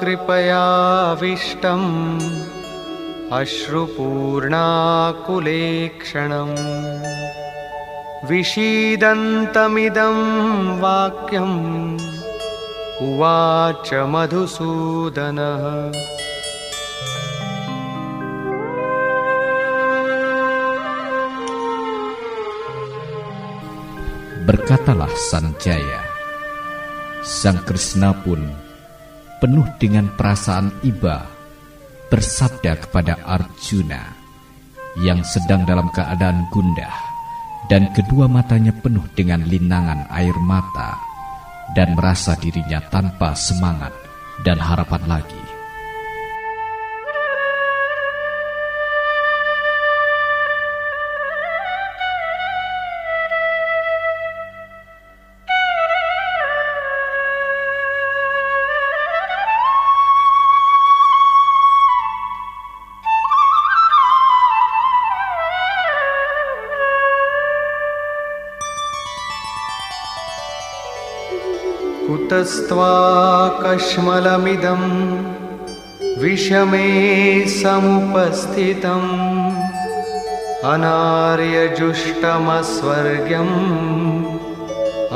कृपयाविष्टम् अश्रुपूर्णाकुलेक्षणम् विषीदन्तमिदं वाक्यम् उवाच मधुसूदनः Berkatalah Sanjaya, Sang Krishna pun penuh dengan perasaan iba bersabda kepada Arjuna yang sedang dalam keadaan gundah dan kedua matanya penuh dengan linangan air mata dan merasa dirinya tanpa semangat dan harapan lagi. कुतस्त्वाकश्मलमिदं विषमे समुपस्थितम् अनार्यजुष्टमस्वर्ग्यम्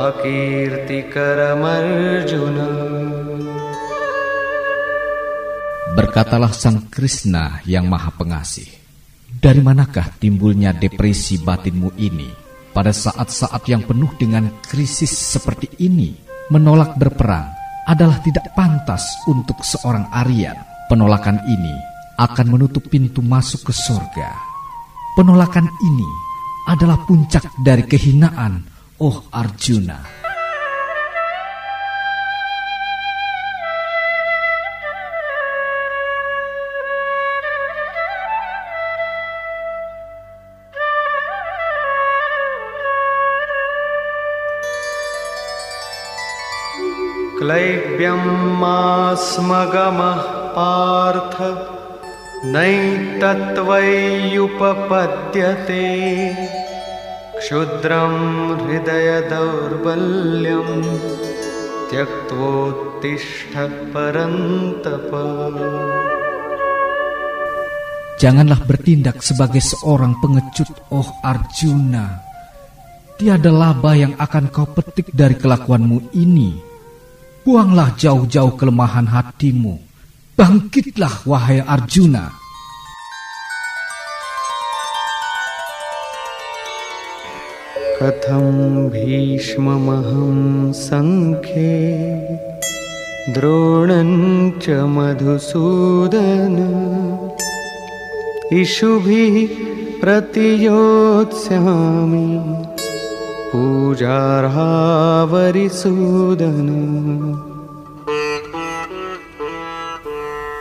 अकीर्तिकरमर्जुन Berkatalah Sang Krishna yang Maha Pengasih, dari manakah timbulnya depresi batinmu ini pada saat-saat yang penuh dengan krisis seperti ini? Menolak berperang adalah tidak pantas untuk seorang Aryan. Penolakan ini akan menutup pintu masuk ke surga. Penolakan ini adalah puncak dari kehinaan, oh Arjuna. क्लैब्यं मास्मगमः पार्थ नैतत्त्वय्युपपद्यते क्षुद्रं हृदयदौर्बल्यं त्यक्त्वोत्तिष्ठ परन्तप Janganlah bertindak sebagai seorang pengecut, oh Arjuna. Tiada laba yang akan kau petik dari kelakuanmu ini. Buanglah jauh-jauh kelemahan hatimu. Bangkitlah wahai Arjuna. Katham भीष्ममहं सङ्ख्ये द्रोणं च मधुसूदन इषुभिः प्रतियोत्स्यामि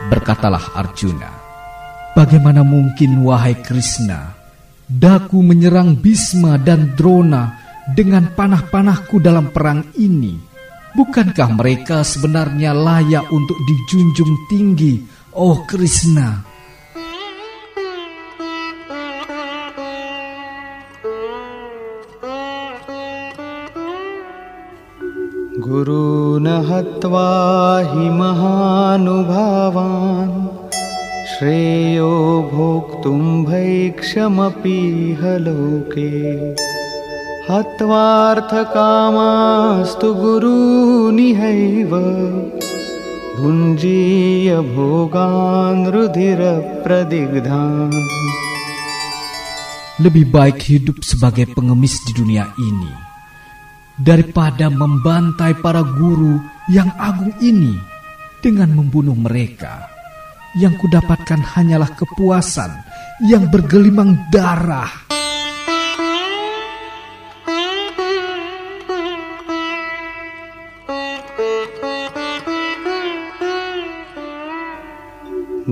Berkatalah Arjuna, Bagaimana mungkin wahai Krishna, daku menyerang Bisma dan Drona dengan panah-panahku dalam perang ini? Bukankah mereka sebenarnya layak untuk dijunjung tinggi, oh Krishna? गुरून् हत्वा हि महानुभावान्। श्रेयो भोक्तुं भैक्षमपीह लोके हत्वार्थकामास्तु गुरूनिहैव। भुञ्जीय भोगान् रुधिरप्रदिग्धान्। Lebih baik hidup sebagai pengemis di dunia ini. daripada membantai para guru yang agung ini dengan membunuh mereka. Yang kudapatkan hanyalah kepuasan yang bergelimang darah.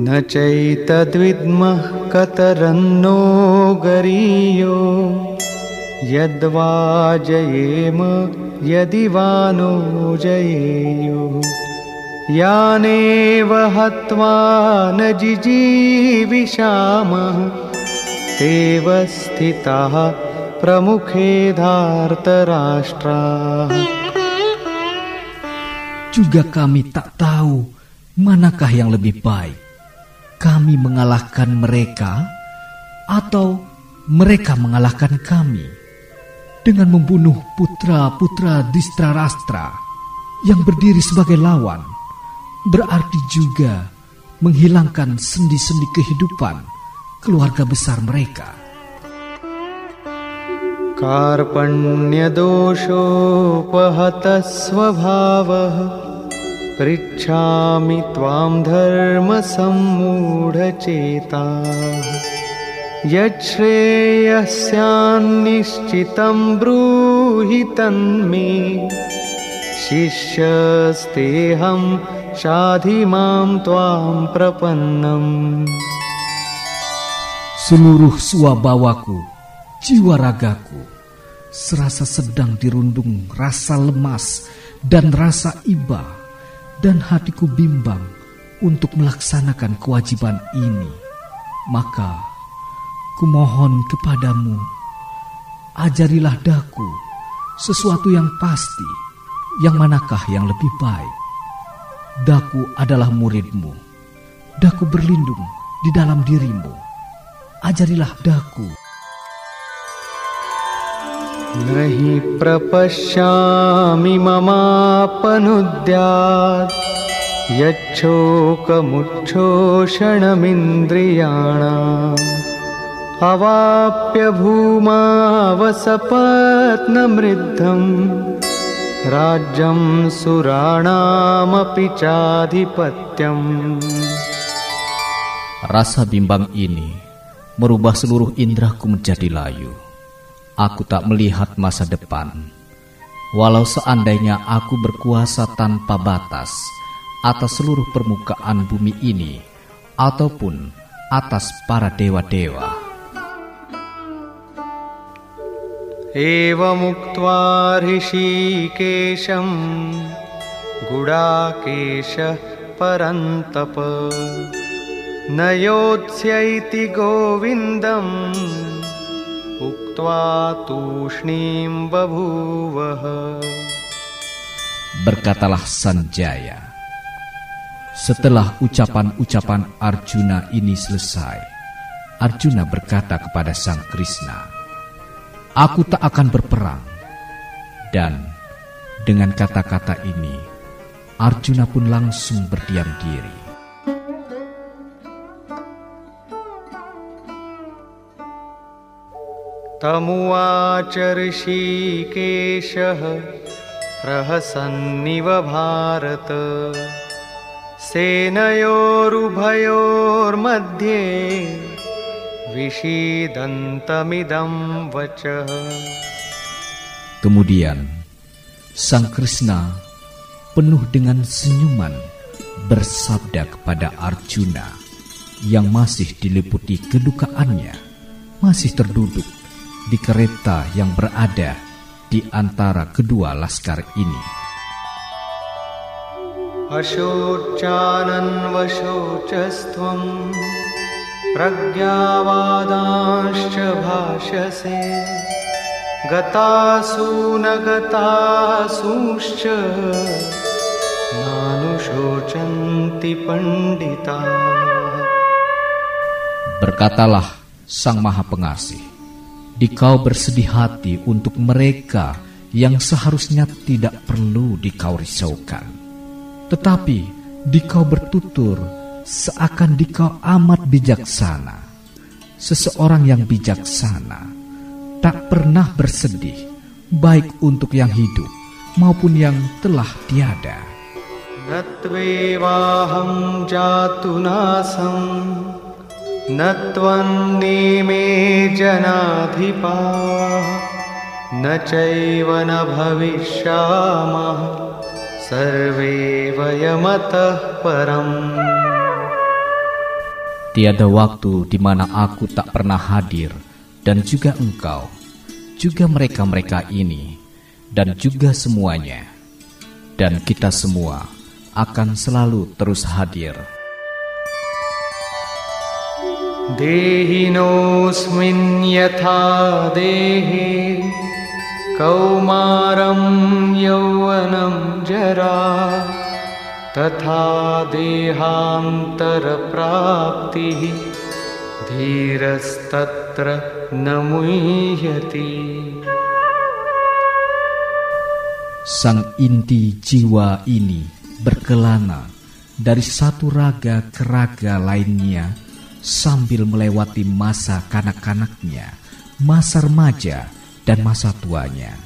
न चैतद्विद्मः कतरन्नो गरीयो यद्वा जयेम यदि वा नो जयेयुः यानेव हत्वा न जिजीविषामः तेव स्थिताः प्रमुखे धार्तराष्ट्राः Juga kami tak tahu manakah yang lebih baik. Kami mengalahkan mereka atau mereka mengalahkan kami dengan membunuh putra-putra Distrarastra yang berdiri sebagai lawan. Berarti juga menghilangkan sendi-sendi kehidupan keluarga besar mereka. कार्पण्यदोषोपहतः स्वभावः पृच्छामि त्वां धर्मसम्मूढचेताः यच्छ्रेयस्यान्निश्चितं ब्रूहि तन्मे शिष्यस्तेऽहं शाधि मां त्वां प्रपन्नम् Seluruh swabawaku, jiwa ragaku, serasa sedang dirundung rasa lemas dan rasa iba, dan hatiku bimbang untuk melaksanakan kewajiban ini. Maka, kumohon kepadamu, ajarilah daku sesuatu yang pasti, yang manakah yang lebih baik. Daku adalah muridmu, daku berlindung di dalam dirimu. Ajarilah daku न हि प्रपश्यामि ममापनुद्यात् यच्छोकमुच्छोषणमिन्द्रियाणाम् अवाप्य भूमावसपत्नमृद्धम् राज्यं सुराणामपि चाधिपत्यम् Rasa bimbang ini merubah seluruh indraku menjadi layu. Aku tak melihat masa depan. Walau seandainya aku berkuasa tanpa batas atas seluruh permukaan bumi ini ataupun atas para dewa-dewa. एवमुक्त्वा ऋषिकेशं गुडाकेशः परन्तप न योत्स्यैति गोविन्दम् उक्त्वा तूष्णीं बभूवः Berkatalah Sanjaya. Setelah ucapan-ucapan Arjuna ini selesai, Arjuna berkata kepada Sang Krishna, Aku tak akan berperang. Dan dengan kata-kata ini, Arjuna pun langsung berdiam diri. तमुवाच ऋषिकेशः प्रहसन्निव भारत सेनयोरुभयोर्मध्ये विषीदन्तमिदं वचः Kemudian, Sang Krishna penuh dengan senyuman bersabda kepada Arjuna yang masih diliputi kedukaannya, masih terduduk di kereta yang berada di antara kedua laskar ini. अशोचानन्वशोचस्त्वं प्रज्ञावादांश्च भाषसे गतासु न गतासूश्च नानुशोचन्ति पण्डिताः Berkatalah Sang Maha Pengasih, dikau bersedih hati untuk mereka yang seharusnya tidak perlu dikau risaukan. Tetapi dikau bertutur seakan dikau amat bijaksana. Seseorang yang bijaksana tak pernah bersedih, baik untuk yang hidup maupun yang telah tiada. न त्वेवाहं जातुनासं न त्वन्नेमे जनाधिपाः न चैव न भविष्यामः सर्वे वयमतः परम् Tiada waktu di mana aku tak pernah hadir, dan juga engkau, juga mereka-mereka ini, dan juga semuanya, dan kita semua akan selalu terus hadir. देहिनोऽस्मिन् यथा देहे कौमारं यौवनं जरा तथा देहान्तरप्राप्तिः धीरस्तत्र न मुह्यति Sang inti jiwa ini berkelana dari satu raga ke raga lainnya sambil melewati masa kanak-kanaknya, masa remaja, dan masa tuanya.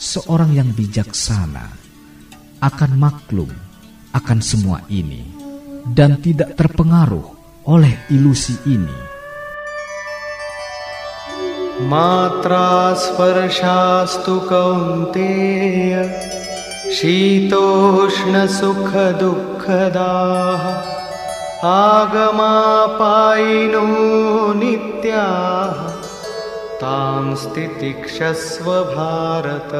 Seorang yang bijaksana akan maklum akan semua ini dan tidak terpengaruh oleh ilusi ini. मात्रा स्पर्शास्तु कौन्तेय शीतोष्णसुखदुःखदाः आगमापायिनो नित्याः तां स्थितिक्षस्व Bharat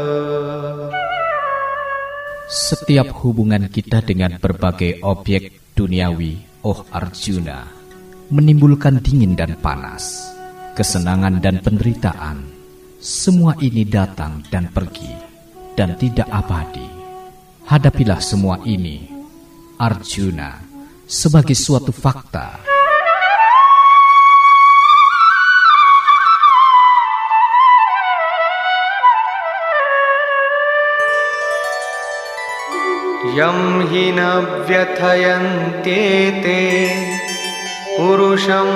setiap hubungan kita dengan berbagai objek duniawi, oh Arjuna, menimbulkan dingin dan panas, kesenangan dan penderitaan. Semua ini datang dan pergi, dan tidak abadi. Hadapilah semua ini, Arjuna, sebagai suatu fakta. यं हि न व्यथयन्त्येते पुरुषं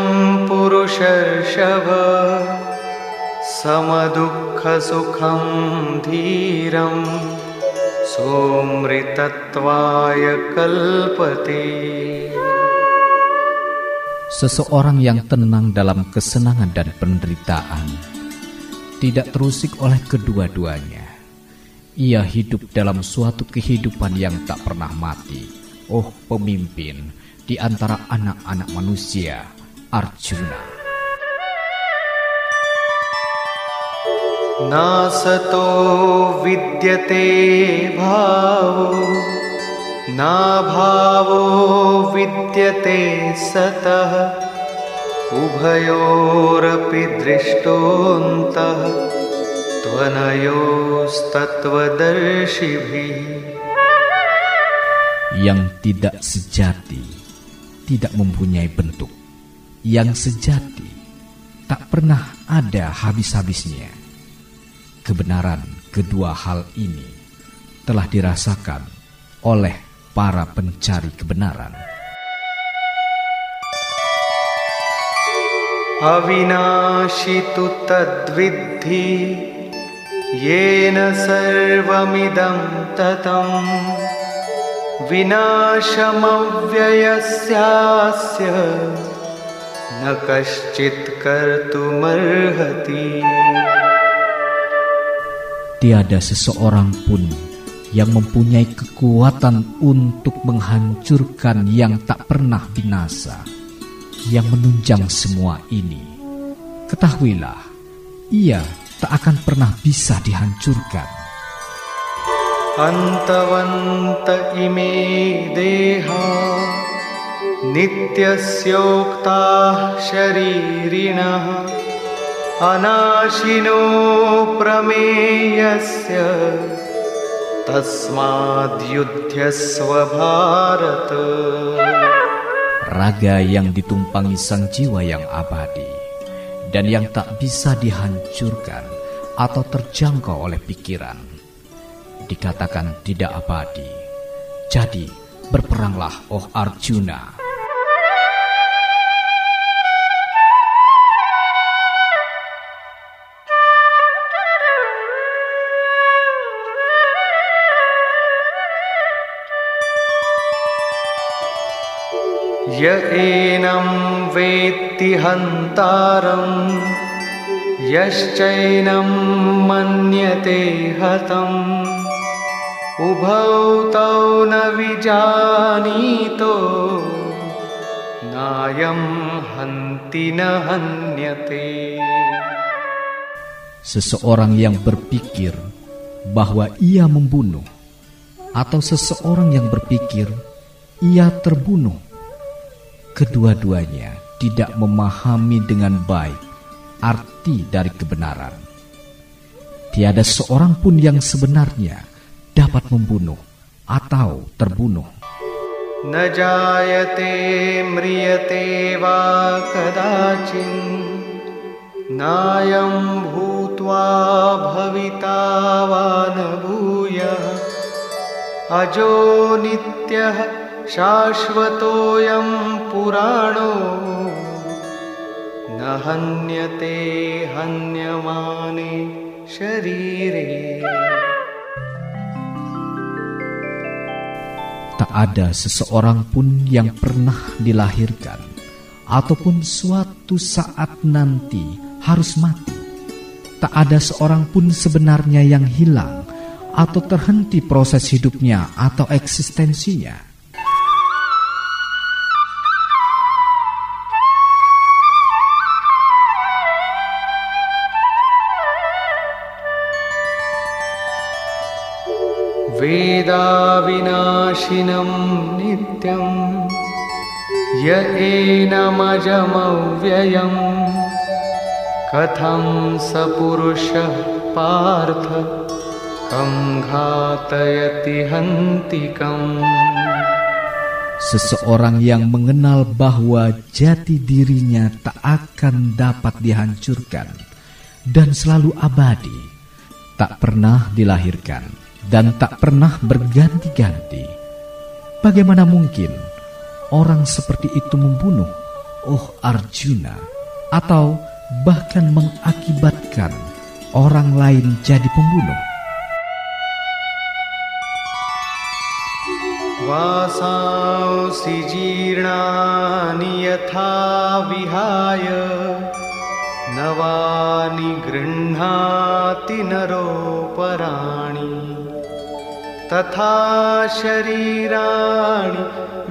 पुरुषर्षभ समदुःखसुखं धीरं सोमृतत्वाय कल्पते Seseorang yang tenang dalam kesenangan dan penderitaan tidak terusik oleh kedua-duanya. Ia hidup dalam suatu kehidupan yang tak pernah mati. Oh pemimpin di antara anak-anak manusia, Arjuna. नासतो विद्यते भावो नाभावो विद्यते सतः उभयोरपि दृष्टोऽन्तः त्वनयोस्तत्त्वदर्शिभिः Yang tidak sejati, tidak mempunyai bentuk. Yang sejati, tak pernah ada habis-habisnya. Kebenaran kedua hal ini telah dirasakan oleh para pencari kebenaran. अविनाशि तु तद्विद्धि येन सर्वमिदं ततं विनाशमव्ययस्यास्य न कश्चित् कर्तुमर्हति Tiada seseorang pun yang mempunyai kekuatan untuk menghancurkan yang tak pernah binasa, yang menunjang semua ini. Ketahuilah, ia tak akan pernah bisa dihancurkan. अन्तवन्त इमे देहा नित्यस्योक्ताः शरीरिणः अनाशिनो प्रमेयस्य तस्माद्युध्यस्व Bharat Raga yang ditumpangi sang jiwa yang abadi dan yang tak bisa dihancurkan atau terjangkau oleh pikiran. Dikatakan tidak abadi. Jadi, berperanglah oh Arjuna. य एनं वेत्ति हन्तारं यश्चैनं मन्यते हतम् उभौ तौ न विजानीतो न नायं हन्ति न हन्यते Seseorang yang berpikir bahwa ia membunuh, atau seseorang yang berpikir ia terbunuh, kedua-duanya tidak memahami dengan baik arti dari kebenaran. Tiada seorang pun yang sebenarnya dapat membunuh atau terbunuh. न जायते म्रियते वा कदाचिन् नायं भूत्वा भविता वा न भूयः अजो नित्यः शाश्वतोऽयं पुराणो न हन्यते हन्यमाने शरीरे Tak ada seseorang pun yang pernah dilahirkan ataupun suatu saat nanti harus mati. Tak ada seorang pun sebenarnya yang hilang atau terhenti proses hidupnya atau eksistensinya. वेदाविनाशिनं नित्यं य एनमजमव्ययं कथं स पुरुषः पार्थ कं घातयति हन्तिकम् Seseorang yang mengenal bahwa jati dirinya tak akan dapat dihancurkan dan selalu abadi, tak pernah dilahirkan dan tak pernah berganti-ganti. Bagaimana mungkin orang seperti itu membunuh, oh Arjuna, atau bahkan mengakibatkan orang lain jadi pembunuh? वासांसि जीर्णानि यथा विहाय नवानि गृह्णाति नरोपराणि तथा शरीराणि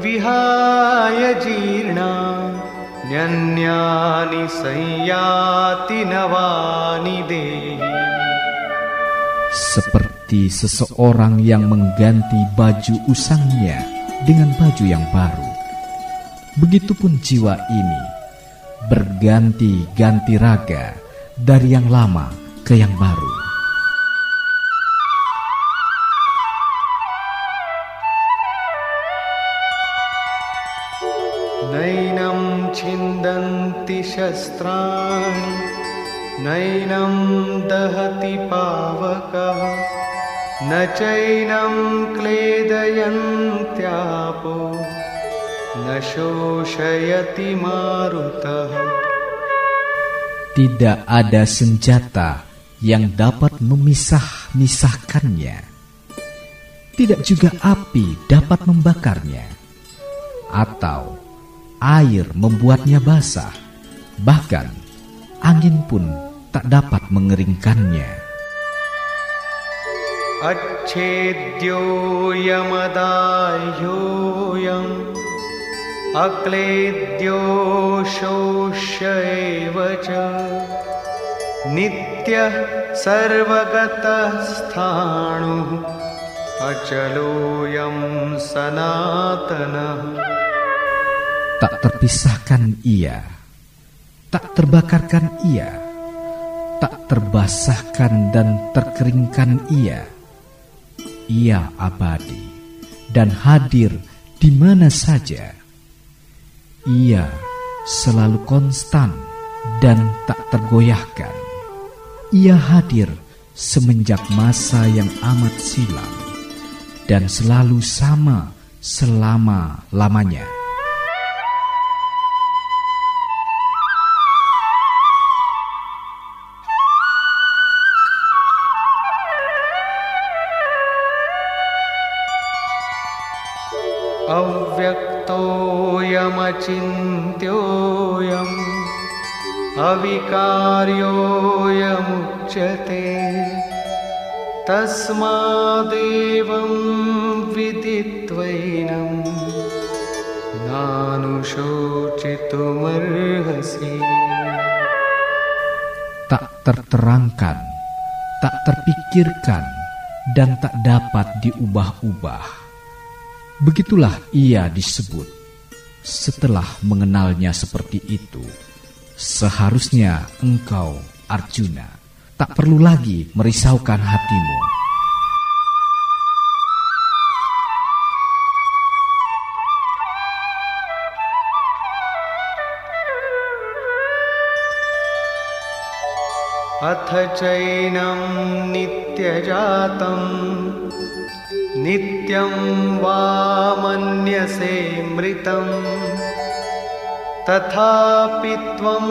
विहाय जीर्णा न्यन्यानि संयाति नवानि देहि Seperti seseorang yang mengganti baju usangnya dengan baju yang baru. Begitupun jiwa ini berganti-ganti raga dari yang lama ke yang baru. शस्त्राणि नैनं दहति पावकः न चैनं क्लेदयन्त्यापो न शोषयति मारुतः Tidak ada senjata yang dapat memisah-misahkannya. Tidak juga api dapat membakarnya, atau air membuatnya basah. Bahkan angin pun tak dapat mengeringkannya. अच्छेद्योऽयमदाह्योऽयम् अक्लेद्यो शोष्य एव च नित्यः सर्वगतः स्थाणुः अचलोऽयं सनातनः Tak terpisahkan ia, tak terbakarkan ia, tak terbasahkan dan terkeringkan ia. Ia abadi dan hadir di mana saja. Ia selalu konstan dan tak tergoyahkan. Ia hadir semenjak masa yang amat silam dan selalu sama selama-lamanya. अव्यक्तोऽयमचिन्त्योऽयम् अविकार्योऽयमुच्यते तस्मादेवं विदित्वैनं नानुशोचितुमर्हसि tak terterangkan, tak terpikirkan, dan tak dapat diubah-ubah. Begitulah ia disebut. Setelah mengenalnya seperti itu, seharusnya engkau, Arjuna, tak perlu lagi merisaukan hatimu. अथ चैनं नित्यजातं नित्यं वा मन्यसे मृतं तथापि त्वं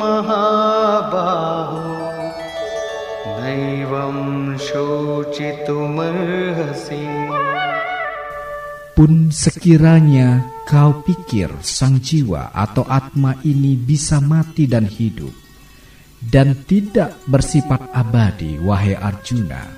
महाबाहो नैवं शोचितुमर्हसि Pun sekiranya kau pikir sang jiwa atau atma ini bisa mati dan hidup, dan tidak bersifat abadi, wahai Arjuna.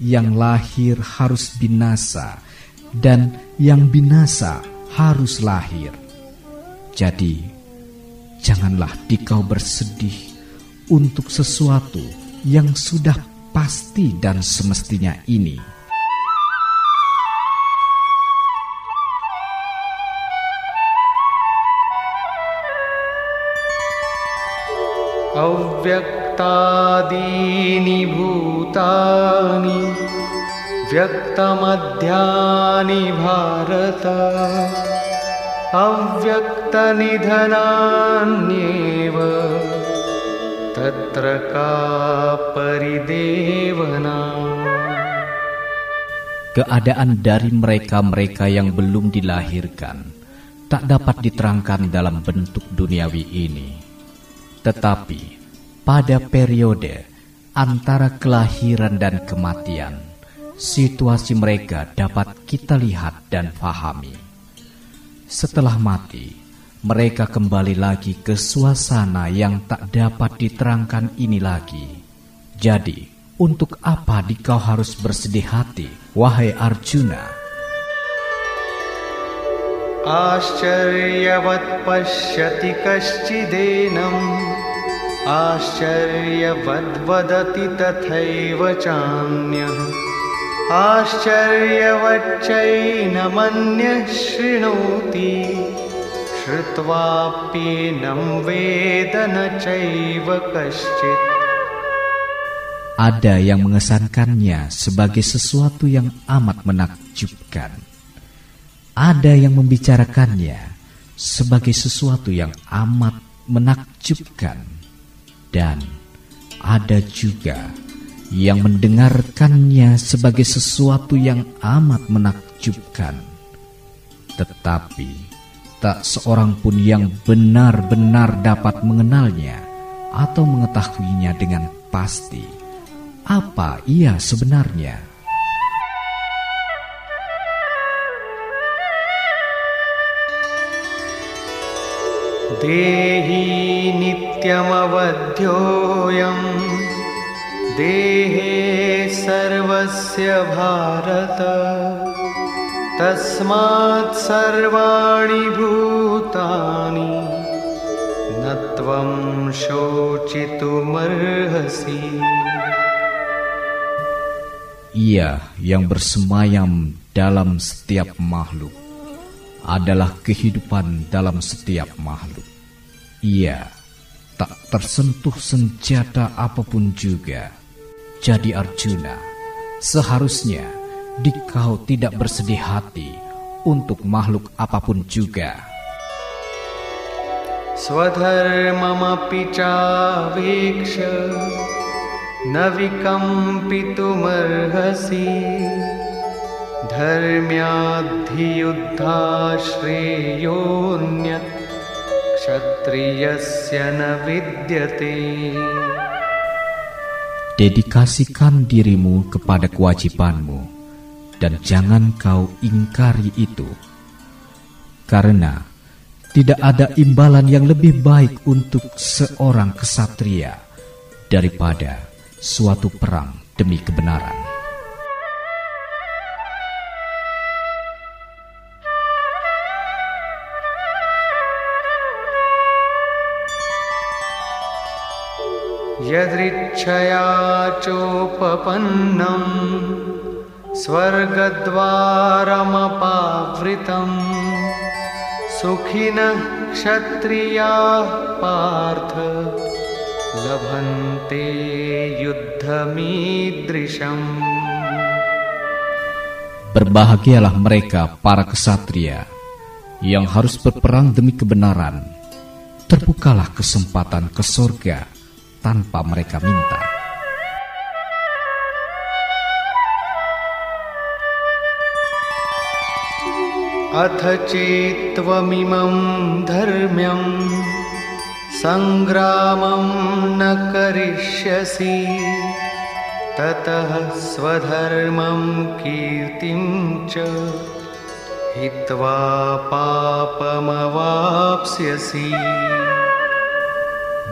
yang lahir harus binasa dan yang binasa harus lahir. Jadi, janganlah dikau bersedih untuk sesuatu yang sudah pasti dan semestinya ini. अव्यक्तादीनि भूतानि व्यक्तमध्यानि भारत अव्यक्तनिधनान्येव तत्र का परिदेवना Keadaan dari mereka-mereka yang belum dilahirkan tak dapat diterangkan dalam bentuk duniawi ini. Tetapi pada periode antara kelahiran dan kematian, situasi mereka dapat kita lihat dan fahami. Setelah mati, mereka kembali lagi ke suasana yang tak dapat diterangkan ini lagi. Jadi, untuk apa dikau harus bersedih hati, wahai Arjuna? आश्चर्यवत् पश्यति कश्चिदेनम् आश्चर्यवद्वदति तथैव चान्यः आश्चर्यवच्चैनमन्यः शृणोति श्रुत्वाप्येनं वेद न चैव कश्चित् Ada yang mengesankannya sebagai sesuatu yang amat menakjubkan. Ada yang membicarakannya sebagai sesuatu yang amat menakjubkan. Dan ada juga yang mendengarkannya sebagai sesuatu yang amat menakjubkan. Tetapi tak seorang pun yang benar-benar dapat mengenalnya atau mengetahuinya dengan pasti apa ia sebenarnya. देही नित्यमवध्योऽयं देहे सर्वस्य भारत तस्मात् सर्वाणि भूतानि न त्वं शोचितुमर्हसि Ia yang bersemayam dalam setiap makhluk adalah kehidupan dalam setiap makhluk. Ia tak tersentuh senjata apa pun juga. Jadi Arjuna, seharusnya dikau tidak bersedih hati untuk makhluk apa pun juga. Swadharma pica viksha, navikam pitumarhasi. विकम्पितुमर्हसि धर्म्याद्धियुद्धाश्रेयोऽन्यत् क्षत्र क्षत्रियस्य न विद्यते Dedikasikan dirimu kepada kewajibanmu dan jangan kau ingkari itu. Karena tidak ada imbalan yang lebih baik untuk seorang kesatria daripada suatu perang demi kebenaran. यदृच्छया चोपपन्नम् स्वर्गद्वारमपावृतम् सुखिनः क्षत्रियाः पार्थ लभन्ते युद्धमीदृशम् Berbahagialah mereka para kesatria yang harus berperang demi kebenaran. Terbukalah kesempatan ke sorga tanpa mereka minta. अथ चेत्त्वमिमं धर्म्यं सङ्ग्रामं न करिष्यसि ततः स्वधर्मं कीर्तिं च हित्वा पापमवाप्स्यसि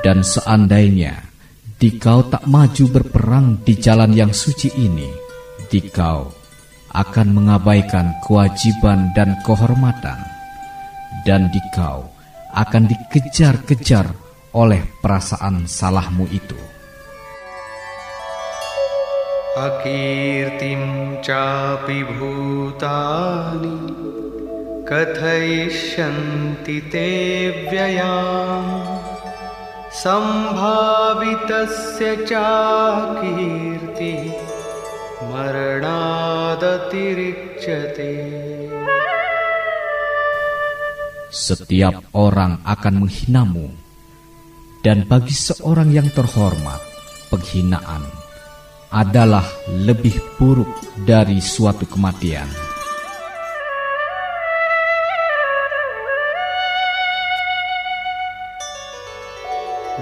Dan seandainya dikau tak maju berperang di jalan yang suci ini, dikau akan mengabaikan kewajiban dan kehormatan, dan dikau akan dikejar-kejar oleh perasaan salahmu itu. अकीर्तिं चापि भूतानि कथयिष्यन्ति ते व्ययाम् सम्भावितस्य चाकीर्ति मरणादतिरिच्यते Setiap orang akan menghinamu, dan bagi seorang yang terhormat, penghinaan adalah lebih buruk dari suatu kematian.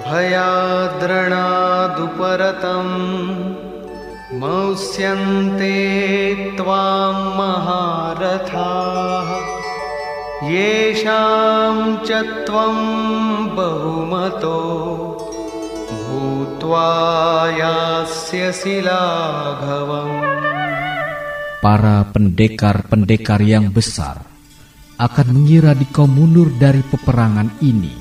भयाद्रणादुपरतं मौस्यन्ते त्वां महारथाः येषां च त्वं बहुमतो भूत्वा यास्यसि लाघवम् Para pendekar-pendekar yang besar akan mengira dikau mundur dari peperangan ini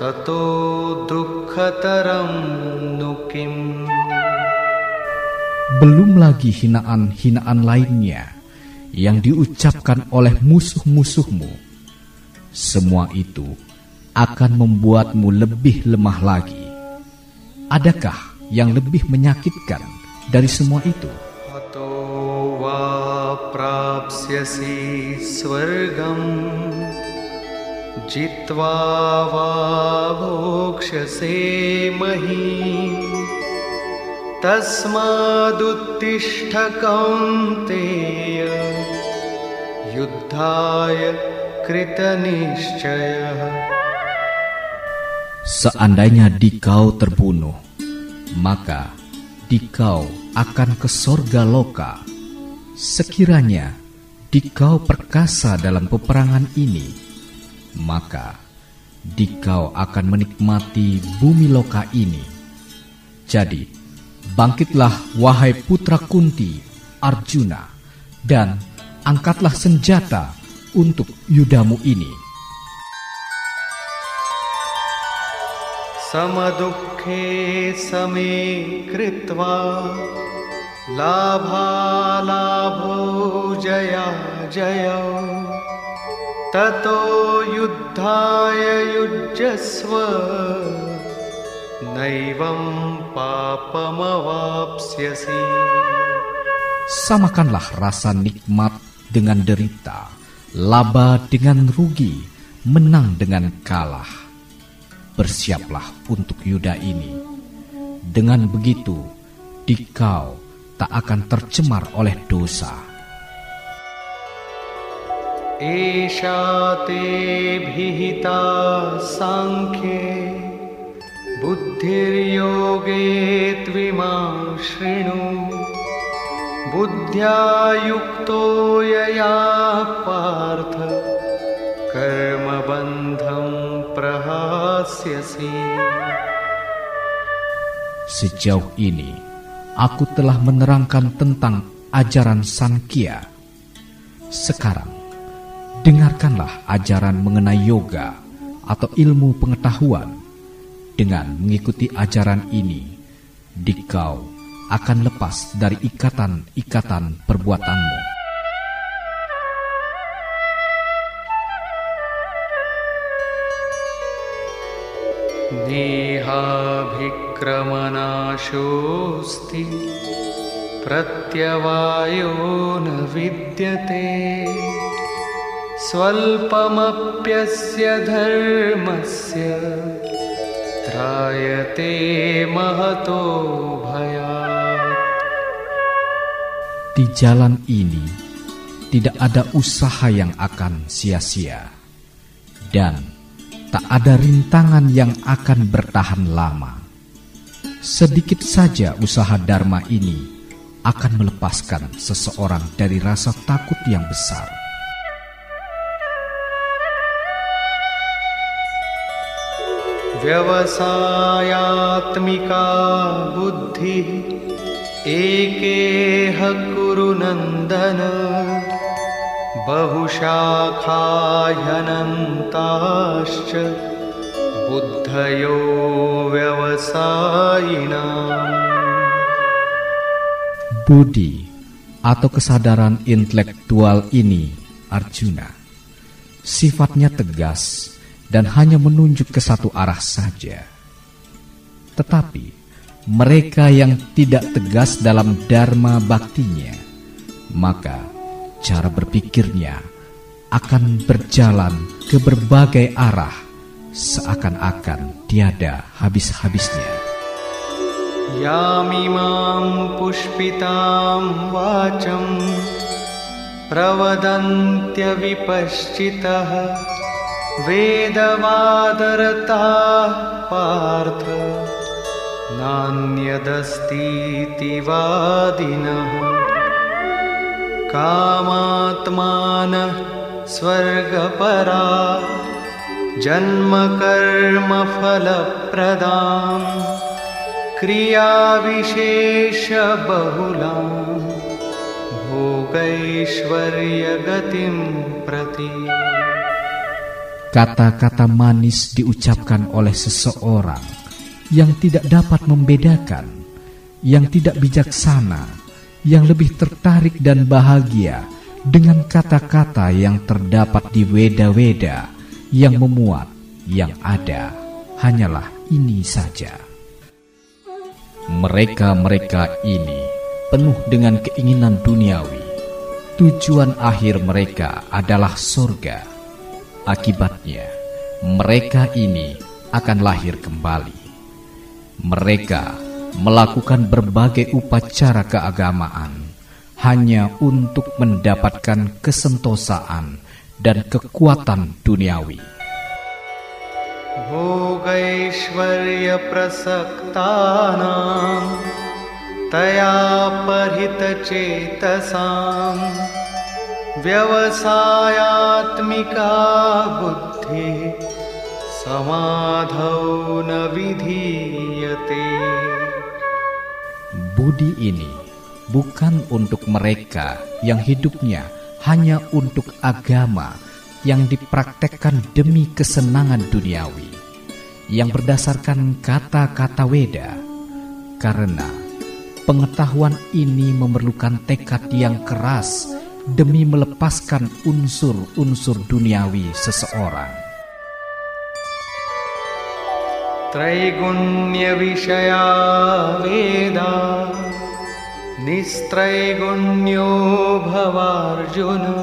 ततो दुःखतरं नु किम् Belum lagi hinaan-hinaan lainnya yang diucapkan oleh musuh-musuhmu. Semua itu akan membuatmu lebih lemah lagi. Adakah yang lebih menyakitkan dari semua itu? हतो वा प्राप्स्यसि स्वर्गम् जित्वा वा भोक्ष्यसे महीम् तस्मादुत्तिष्ठ कौन्तेय युद्धाय कृतनिश्चयः Seandainya dikau terbunuh, maka dikau akan ke sorga loka. Sekiranya dikau perkasa dalam peperangan ini, maka dikau akan menikmati bumi loka ini. Jadi, bangkitlah wahai putra Kunti, Arjuna, dan angkatlah senjata untuk yudamu ini. समदुःखे समे कृत्वा लाभालाभो जया जयौ ततो युद्धाय युज्यस्व नैवं पापमवाप्स्यसि Samakanlah rasa nikmat dengan derita, laba dengan rugi, menang dengan kalah. Bersiaplah untuk Yuda ini. Dengan begitu, dikau tak akan tercemar oleh dosa. एषा ते भिहिता साङ्ख्ये बुद्धिर्योगे त्विमां शृणु बुद्ध्या युक्तो यया पार्थ कर्मबन्धं प्रहास्यसि Sejauh ini, aku telah menerangkan tentang ajaran Sankhya. Sekarang, dengarkanlah ajaran mengenai yoga atau ilmu pengetahuan. Dengan mengikuti ajaran ini, dikau akan lepas dari ikatan-ikatan perbuatanmu. नेहाभिक्रमनाशोऽस्ति प्रत्यवायो न विद्यते स्वल्पमप्यस्य धर्मस्य त्रायते महतो भयात् Di jalan ini tidak ada usaha yang akan sia-sia, dan tak ada rintangan yang akan bertahan lama. Sedikit saja usaha Dharma ini akan melepaskan seseorang dari rasa takut yang besar. व्यवसायात्मिका बुद्धिः एकेह कुरु नन्दन बहुशाखाह्यनन्ताश्च बुद्धयो व्यवसायिनाम् Budi atau kesadaran intelektual ini, Arjuna, sifatnya tegas dan hanya menunjuk ke satu arah saja. Tetapi mereka yang tidak tegas dalam dharma baktinya, maka cara berpikirnya akan berjalan ke berbagai arah seakan-akan tiada habis-habisnya. यामिमां पुष्पितां वाचं प्रवदन्त्यविपश्चितः वेदवादरताः पार्थ नान्यदस्तीति वादिनः कामात्मानः स्वर्गपरा जन्मकर्मफलप्रदाम् क्रियाविशेषबहुलां भोगैश्वर्यगतिं प्रति Kata-kata manis diucapkan oleh seseorang yang tidak dapat membedakan, yang tidak bijaksana, yang lebih tertarik dan bahagia dengan kata-kata yang terdapat di weda-weda yang memuat, yang ada hanyalah ini saja. Mereka-mereka ini penuh dengan keinginan duniawi. Tujuan akhir mereka adalah surga. Akibatnya, mereka ini akan lahir kembali. Mereka melakukan berbagai upacara keagamaan hanya untuk mendapatkan kesentosaan dan kekuatan duniawi. भोगैश्वर्यप्रसक्तानां तया परितचेतसां व्यवसायात्मिका बुद्धिः समाधौ न विधीयते Budi ini bukan untuk mereka yang hidupnya hanya untuk agama yang dipraktekkan demi kesenangan duniawi, yang berdasarkan kata-kata Weda, karena pengetahuan ini memerlukan tekad yang keras demi melepaskan unsur-unsur duniawi seseorang. Traigunya Vishaya Veda Nistraigunyo Bhavarjuna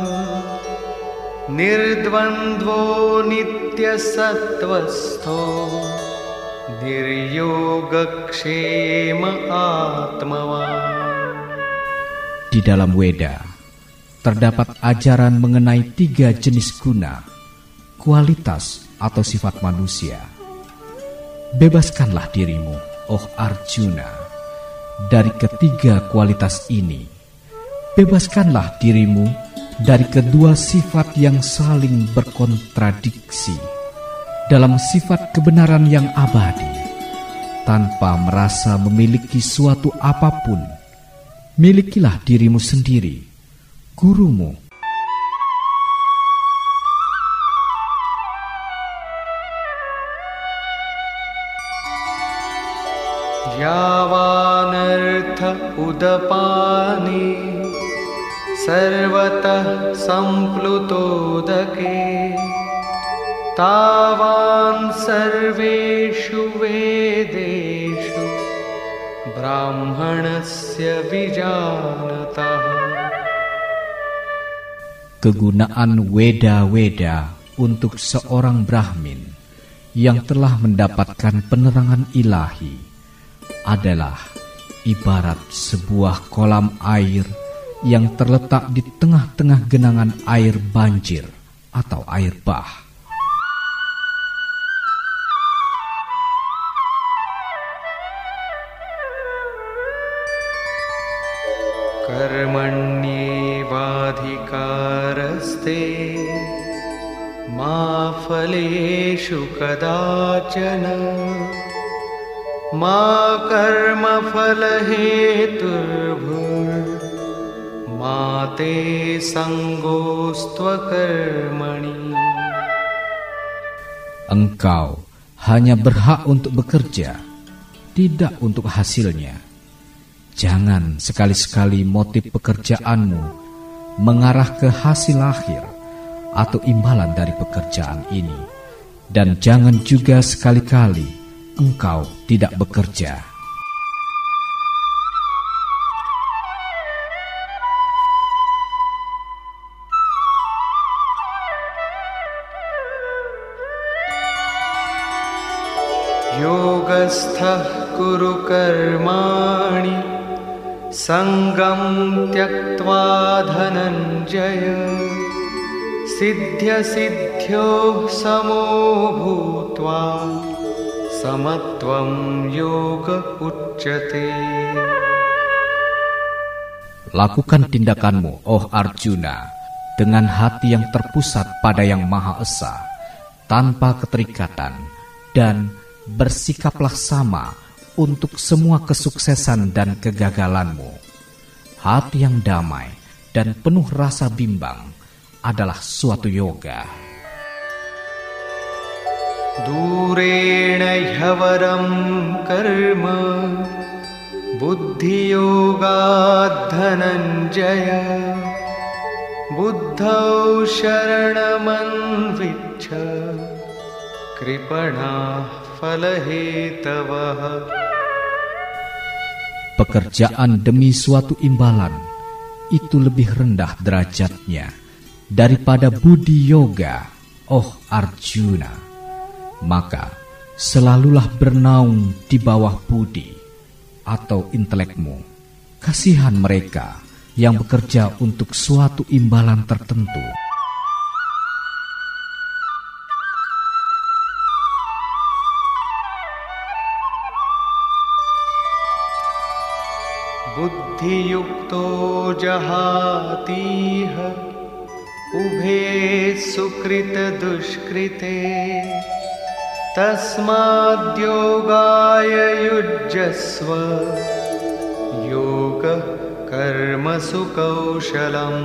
Nirdvandvo Nitya Sattvasto Niryoga atmava Di dalam Weda, terdapat ajaran mengenai tiga jenis guna, kualitas atau sifat manusia. Bebaskanlah dirimu, oh Arjuna, dari ketiga kualitas ini. Bebaskanlah dirimu dari kedua sifat yang saling berkontradiksi dalam sifat kebenaran yang abadi, tanpa merasa memiliki suatu apa pun milikilah dirimu sendiri, gurumu. यावानर्थ उदपाने सर्वतः सम्प्लुतोदके तावान् सर्वेषु वेदेषु ब्राह्मणस्य विजानतः Kegunaan weda-weda untuk seorang Brahmin yang telah mendapatkan penerangan ilahi adalah ibarat sebuah kolam air yang terletak di tengah-tengah genangan air banjir atau air bah. कर्मण्येवाधिकारस्ते मा फलेषु कदाचन मा कर्मफलहेतुर्भुर्मा ते सङ्गोस्त्वकर्मणि Engkau hanya berhak untuk bekerja, tidak untuk hasilnya. Jangan sekali-sekali motif pekerjaanmu mengarah ke hasil akhir atau imbalan dari pekerjaan ini, dan jangan juga sekali-kali engkau tidak bekerja. योगस्थः कुरु कर्माणि सङ्गं त्यक्त्वा धनञ्जय सिद्ध्यसिद्ध्योः समो भूत्वा समत्वं योग उच्यते Lakukan tindakanmu, oh Arjuna, dengan hati yang terpusat pada Yang Maha Esa, tanpa keterikatan, dan bersikaplah sama untuk semua kesuksesan dan kegagalanmu. Hati yang damai dan penuh rasa bimbang adalah suatu yoga. दूरेण ह्यवरं कर्म बुद्धियोगाद्धनञ्जय बुद्धौ शरणमन्विच्छ कृपणाः फलहेतवः Pekerjaan demi suatu imbalan itu lebih rendah derajatnya daripada budi yoga, oh Arjuna. Maka selalulah bernaung di bawah budi atau intelekmu. Kasihan mereka yang bekerja untuk suatu imbalan tertentu. बुद्धियुक्तो जहातीह उभे सुकृतदुष्कृते तस्माद्योगाय युज्यस्व योगः कर्मसु कौशलम्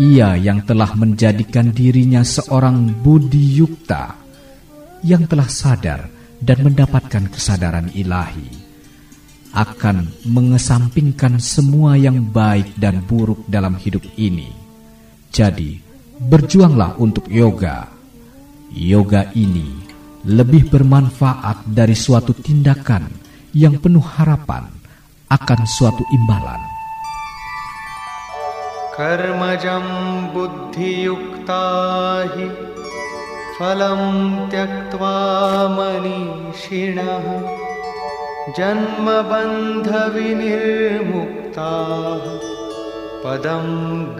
Ia yang telah menjadikan dirinya seorang budi yukta, yang telah sadar dan mendapatkan kesadaran ilahi, akan mengesampingkan semua yang baik dan buruk dalam hidup ini. Jadi, berjuanglah untuk yoga. Yoga ini lebih bermanfaat dari suatu tindakan yang penuh harapan akan suatu imbalan. Karma jam buddhiyukta hi falam tyaktva manishinah जन्मबन्धविनिर्मुक्ताः पदं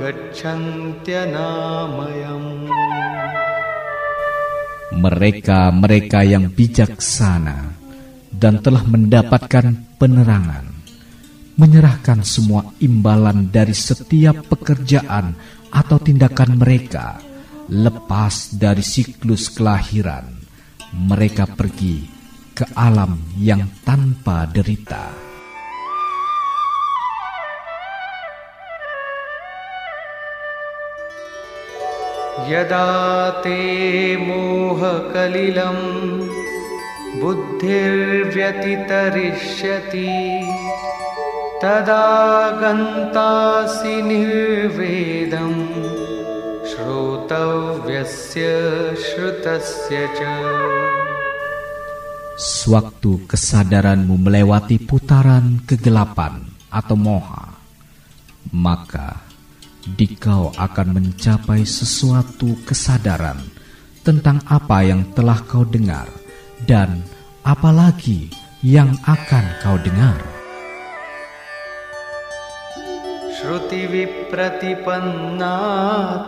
गच्छन्त्यनामयम् Mereka-mereka yang bijaksana dan telah mendapatkan penerangan menyerahkan semua imbalan dari setiap pekerjaan atau tindakan mereka lepas dari siklus kelahiran. Mereka pergi ke alam yang tanpa derita. यदा ते मोहकलिलं बुद्धिर्व्यतितरिष्यति तदा गन्तासि निर्वेदं श्रोतव्यस्य श्रुतस्य च Sewaktu kesadaranmu melewati putaran kegelapan atau moha, maka dikau akan mencapai sesuatu kesadaran tentang apa yang telah kau dengar dan apalagi yang akan kau dengar. श्रुतिविप्रतिपन्ना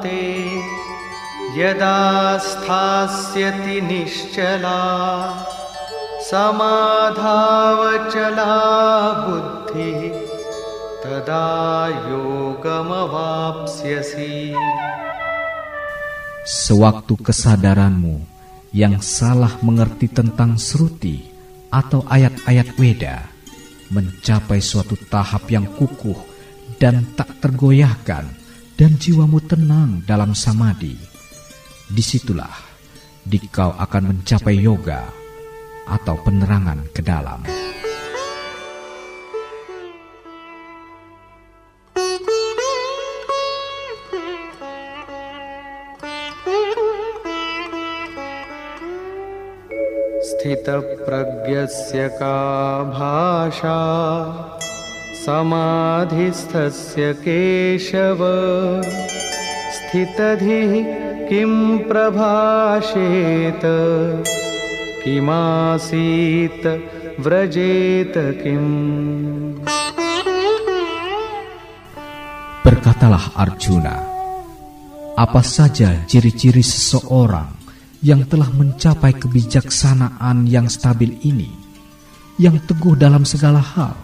ते यदा स्थास्यति निश्चला समाधावचला बुद्धिः तदा योगमवाप्स्यसि Sewaktu kesadaranmu yang salah mengerti tentang seruti atau ayat-ayat Weda mencapai suatu tahap yang kukuh dan tak tergoyahkan dan jiwamu tenang dalam samadi. Disitulah dikau akan mencapai yoga atau penerangan ke dalam. स्थितप्रज्ञस्य का भाषा समाधिस्थस्य केशव स्थितधिः किं प्रभाषेत किमासीत् व्रजेत किम् Berkatalah Arjuna, apa saja ciri-ciri seseorang yang telah mencapai kebijaksanaan yang stabil ini, yang teguh dalam segala hal,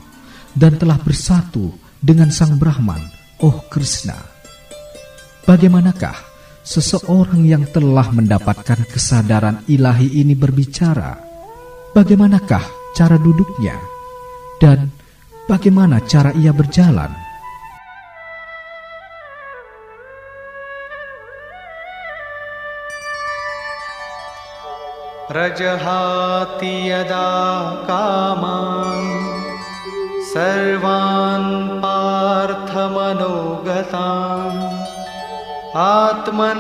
dan telah bersatu dengan Sang Brahman, oh Krishna. Bagaimanakah seseorang yang telah mendapatkan kesadaran ilahi ini berbicara? Bagaimanakah cara duduknya? Dan bagaimana cara ia berjalan? प्रजहाति यदा कामान् सर्वान् पार्थमनोगतान् आत्मन्येवात्मना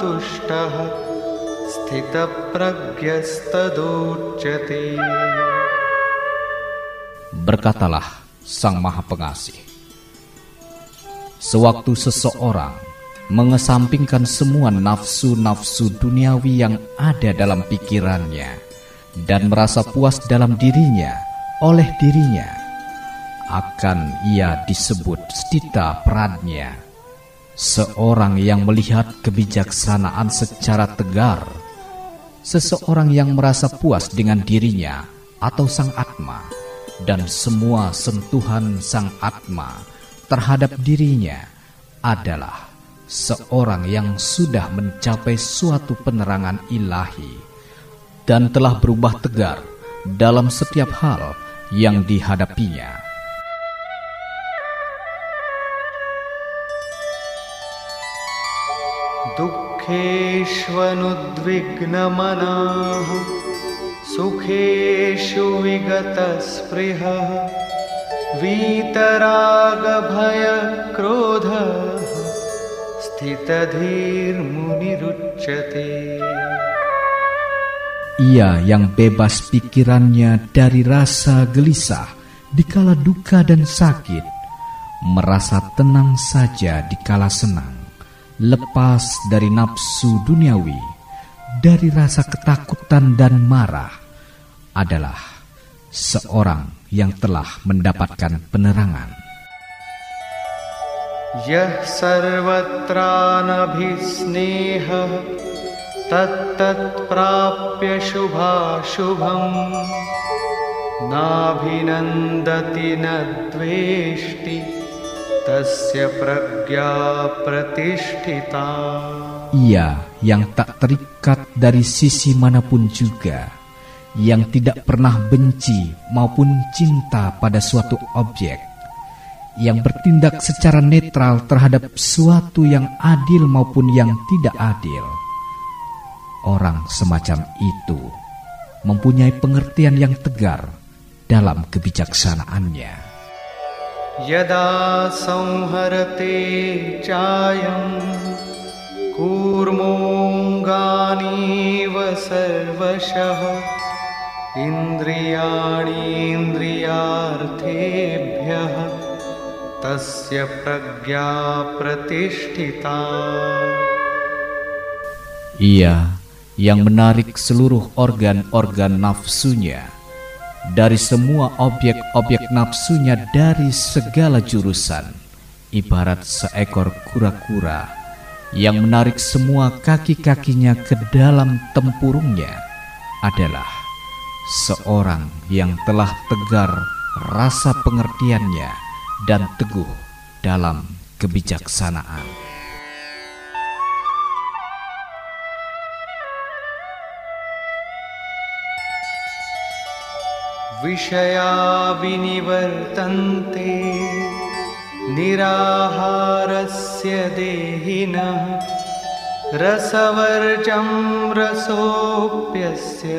तुष्टः स्थितप्रज्ञस्तदोच्यते Berkatalah Sang Maha Pengasih, sewaktu seseorang mengesampingkan semua nafsu-nafsu duniawi yang ada dalam pikirannya dan merasa puas dalam dirinya oleh dirinya, akan ia disebut stita pradnya, seorang yang melihat kebijaksanaan secara tegar, seseorang yang merasa puas dengan dirinya atau sang atma dan semua sentuhan sang atma terhadap dirinya adalah seorang yang sudah mencapai suatu penerangan ilahi dan telah berubah tegar dalam setiap hal yang dihadapinya. दुःखेष्वनुद्विग्नमनाः सुखेषु विगतस्पृहः वीतरागभयक्रोधः स्थितधीर्मुनिरुच्यते Ia yang bebas pikirannya dari rasa gelisah dikala duka dan sakit, merasa tenang saja dikala senang, lepas dari nafsu duniawi, dari rasa ketakutan dan marah, adalah seorang yang telah mendapatkan penerangan. यः सर्वत्रानभिस्नेहः तत्तत्प्राप्य शुभाशुभम् नाभिनन्दति न द्वेष्टि तस्य प्रज्ञा प्रतिष्ठिता Ia yang tak terikat dari sisi manapun juga, yang tidak pernah benci maupun cinta pada suatu objek, yang bertindak secara netral terhadap suatu yang adil maupun yang tidak adil. Orang semacam itu mempunyai pengertian yang tegar dalam kebijaksanaannya. यदा संहरते चायं कूर्मोऽङ्गानीव सर्वशः इन्द्रियाणीन्द्रियार्थेभ्यः तस्य प्रज्ञा प्रतिष्ठिता Ia yang menarik seluruh organ-organ nafsunya dari semua objek-objek nafsunya dari segala jurusan, ibarat seekor kura-kura yang menarik semua kaki-kakinya ke dalam tempurungnya adalah seorang yang telah tegar rasa pengertiannya dan teguh dalam kebijaksanaan. विषया विनिवर्तन्ते निराहारस्य देहिनः रसवर्जं रसोऽप्यस्य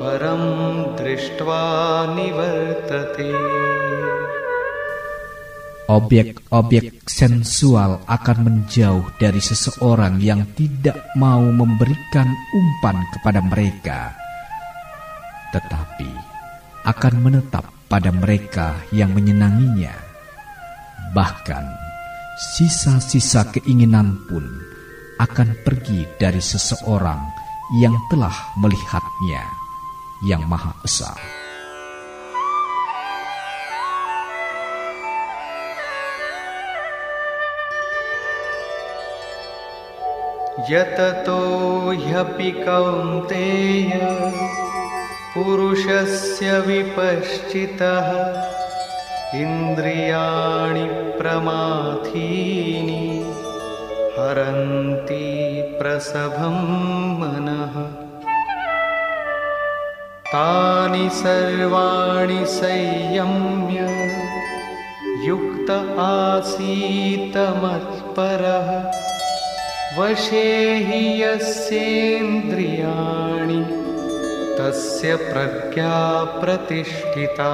परं दृष्ट्वा निवर्तते Objek-objek sensual akan menjauh dari seseorang yang tidak mau memberikan umpan kepada mereka, tetapi akan menetap pada mereka yang menyenanginya. Bahkan, sisa-sisa keinginan pun akan pergi dari seseorang yang telah melihatnya, yang Maha Esa. यततो ह्यपि कौन्तेय पुरुषस्य विपश्चितः इन्द्रियाणि प्रमाथीनि हरन्ति प्रसभं मनः। तानि सर्वाणि संयम्य युक्त आसीत मत्परः वशे हि यस्येन्द्रियाणि तस्य प्रज्ञा प्रतिष्ठिता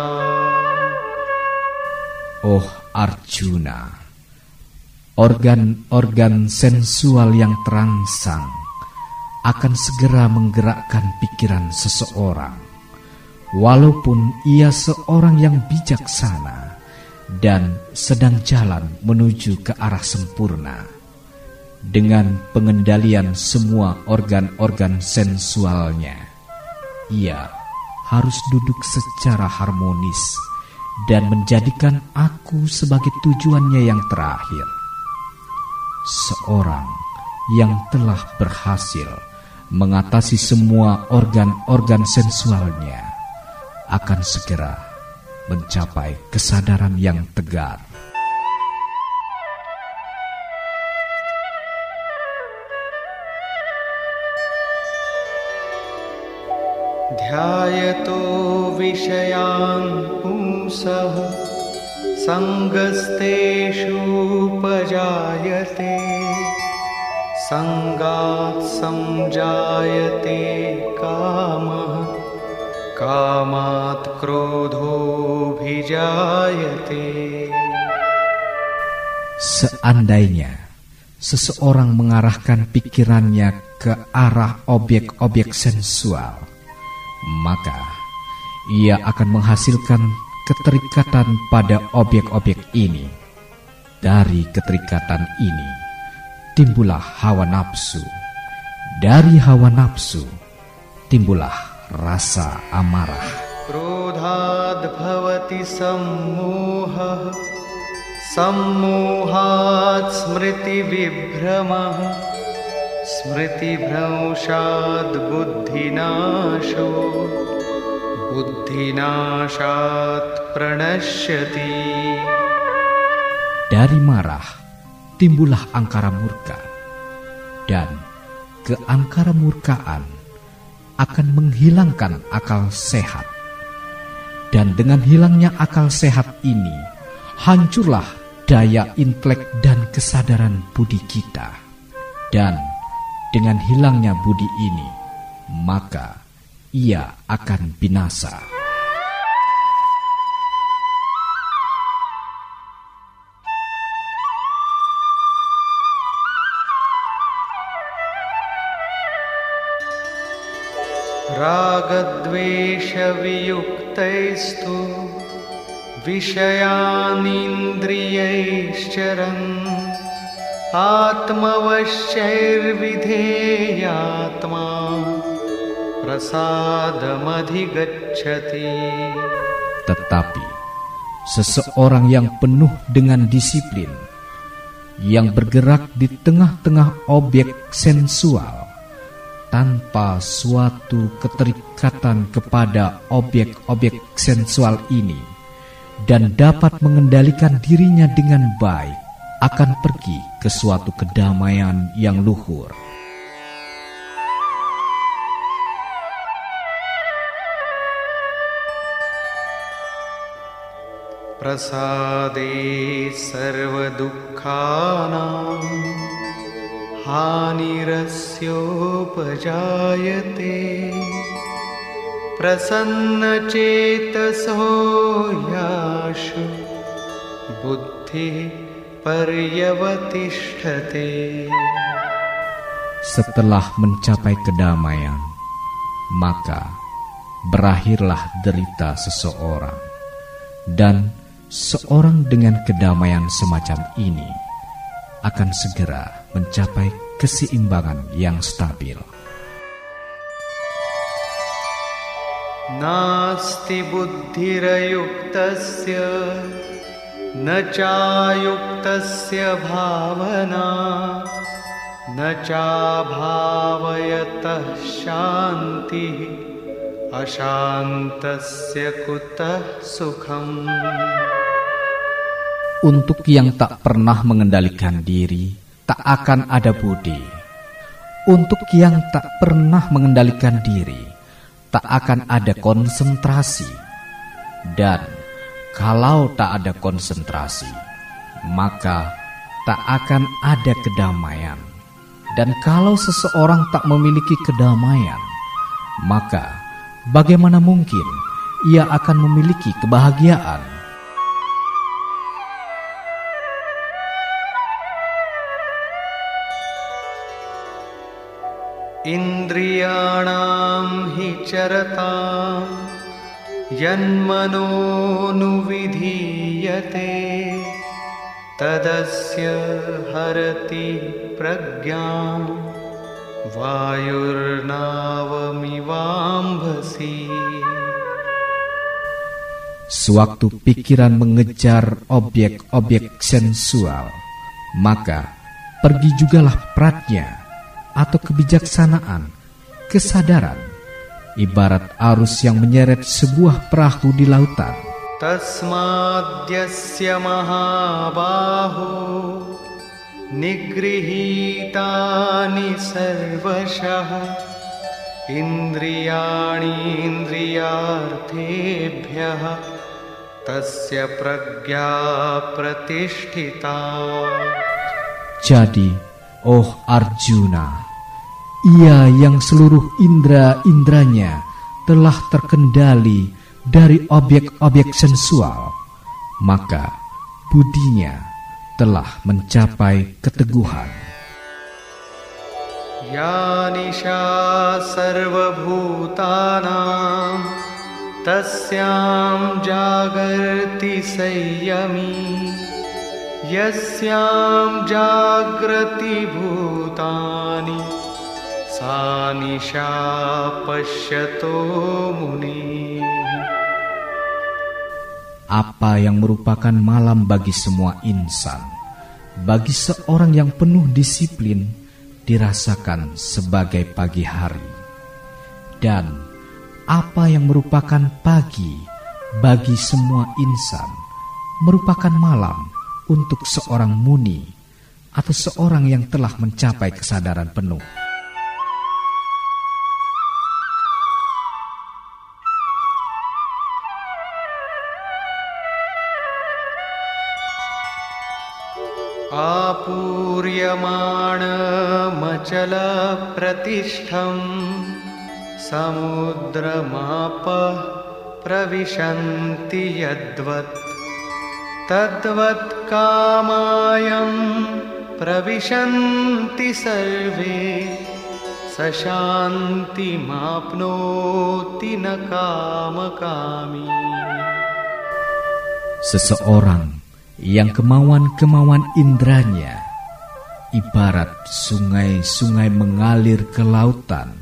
Oh Arjuna, organ-organ sensual yang terangsang akan segera menggerakkan pikiran seseorang, walaupun ia seorang yang bijaksana dan sedang jalan menuju ke arah sempurna. Dengan pengendalian semua organ-organ sensualnya, ia harus duduk secara harmonis dan menjadikan aku sebagai tujuannya yang terakhir. Seorang yang telah berhasil mengatasi semua organ-organ sensualnya akan segera mencapai kesadaran yang tegar. ध्यायतो विषयान् पुंसः सङ्गस्तेषूपजायते सङ्गात् सञ्जायते कामः कामात् क्रोधोऽभिजायते Seandainya seseorang mengarahkan pikirannya ke arah objek-objek sensual, maka ia akan menghasilkan keterikatan pada objek-objek ini. Dari keterikatan ini timbullah hawa nafsu. Dari hawa nafsu timbullah rasa amarah. Krodhad bhavati sammoha sammohat smriti vibhramah बुद्धिनाशो बुद्धिनाशात् प्रणश्यति Dari marah timbullah angkara murka dan keangkara murkaan akan menghilangkan akal sehat dan dengan hilangnya akal sehat ini, hancurlah daya intelek dan kesadaran budi kita. Dan dengan hilangnya budi ini, maka ia akan binasa. रागद्वेषवियुक्तैस्तु विषयानिन्द्रियैश्चरन् आत्मवश्यैर्विधेयात्मा प्रसादमधिगच्छति Tetapi seseorang yang penuh dengan disiplin, yang bergerak di tengah-tengah objek sensual, tanpa suatu keterikatan kepada objek-objek sensual ini dan dapat mengendalikan dirinya dengan baik akan pergi ke suatu kedamaian yang luhur. प्रसादे सर्वदुःखानाम् हानिरस्योपजायते प्रसन्नचेतसो याशु बुद्धिः पर्यवतिष्ठते Setelah mencapai kedamaian, maka berakhirlah derita seseorang, dan seorang dengan kedamaian semacam ini akan segera mencapai keseimbangan yang stabil. नास्ति बुद्धिरयुक्तस्य न चायुक्तस्य भावना न चाभावयतः शान्तिः अशान्तस्य कुतः सुखम् Untuk yang tak pernah mengendalikan diri, tak akan ada budi. Untuk yang tak pernah mengendalikan diri, tak akan ada konsentrasi. Dan kalau tak ada konsentrasi, maka tak akan ada kedamaian. Dan kalau seseorang tak memiliki kedamaian, maka bagaimana mungkin ia akan memiliki kebahagiaan? Indriyanam hi चरतां यन्मनोनुविधीयते तदस्य हरति प्रज्ञां वायुर्नावमिवाम्भसि Sewaktu pikiran mengejar objek-objek sensual, maka pergi jugalah pratnya atau kebijaksanaan, kesadaran, ibarat arus yang menyeret sebuah perahu di lautan. तस्माद्यस्य महाबाहो निगृहीतानि सर्वशः इन्द्रियाणीन्द्रियार्थेभ्यः तस्य प्रज्ञा प्रतिष्ठिता Jadi, oh Arjuna, ia yang seluruh indera-indranya telah terkendali dari objek-objek sensual, maka budinya telah mencapai keteguhan. या निशा सर्वभूतानां तस्यां जागर्ति संयमी यस्यां जाग्रति भूतानि सा निशा पश्यतो मुनिः apa yang merupakan malam bagi semua insan, bagi seorang yang penuh disiplin, dirasakan sebagai pagi hari, dan apa yang merupakan pagi bagi semua insan merupakan malam untuk seorang muni atau seorang yang telah mencapai kesadaran penuh. आपूर्यमाणमचलप्रतिष्ठं समुद्रमापः प्रविशन्ति यद्वत् तद्वत् कामायं प्रविशन्ति सर्वे स शान्तिमाप्नोति न कामकामी Seseorang yang kemauan-kemauan indranya ibarat sungai-sungai mengalir ke lautan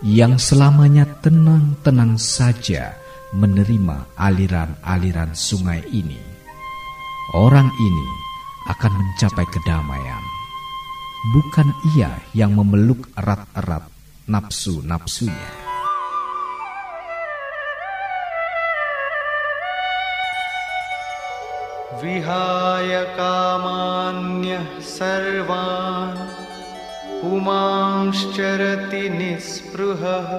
yang selamanya tenang-tenang saja menerima aliran-aliran sungai ini. Orang ini akan mencapai kedamaian. Bukan ia yang memeluk erat-erat nafsu-nafsunya. विहाय कामान्यः सर्वान् पुमांश्चरति निःस्पृहः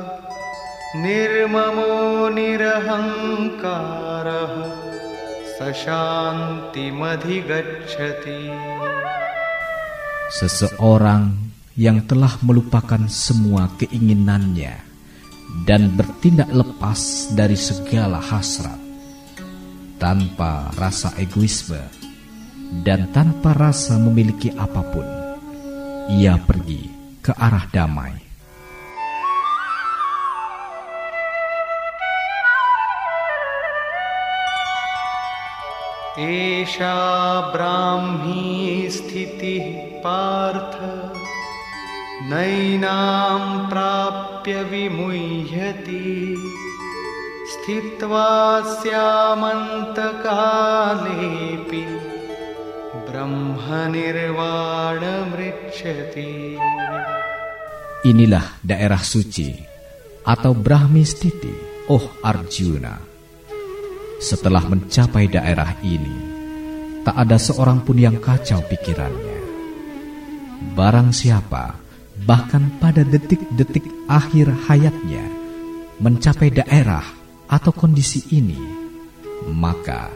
निर्ममो निरहङ्कारः स शान्तिमधिगच्छति Seseorang yang telah melupakan semua keinginannya dan bertindak lepas dari segala hasrat tanpa rasa egoisme dan tanpa rasa memiliki apapun, ia pergi ke arah damai. एषा ब्राह्मी स्थितिः पार्थ नैनां प्राप्य विमुह्यति स्थित्वा स्यामन्तकालेऽपि ब्रह्मनिर्वाणमृच्छति Inilah daerah suci atau Brahmi Stiti, oh Arjuna. Setelah mencapai daerah ini, tak ada seorang pun yang kacau pikirannya. Barang siapa, bahkan pada detik-detik akhir hayatnya, mencapai daerah atau kondisi ini, maka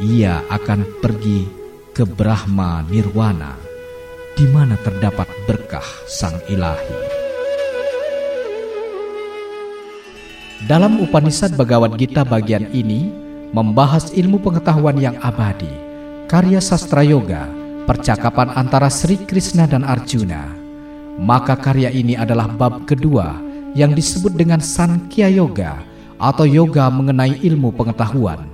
ia akan pergi ke Brahma Nirwana, di mana terdapat berkah Sang Ilahi. Dalam Upanishad Bhagavad Gita bagian ini membahas ilmu pengetahuan yang abadi, karya sastra yoga, percakapan antara Sri Krishna dan Arjuna. Maka karya ini adalah bab kedua yang disebut dengan Sankhya Yoga atau yoga mengenai ilmu pengetahuan.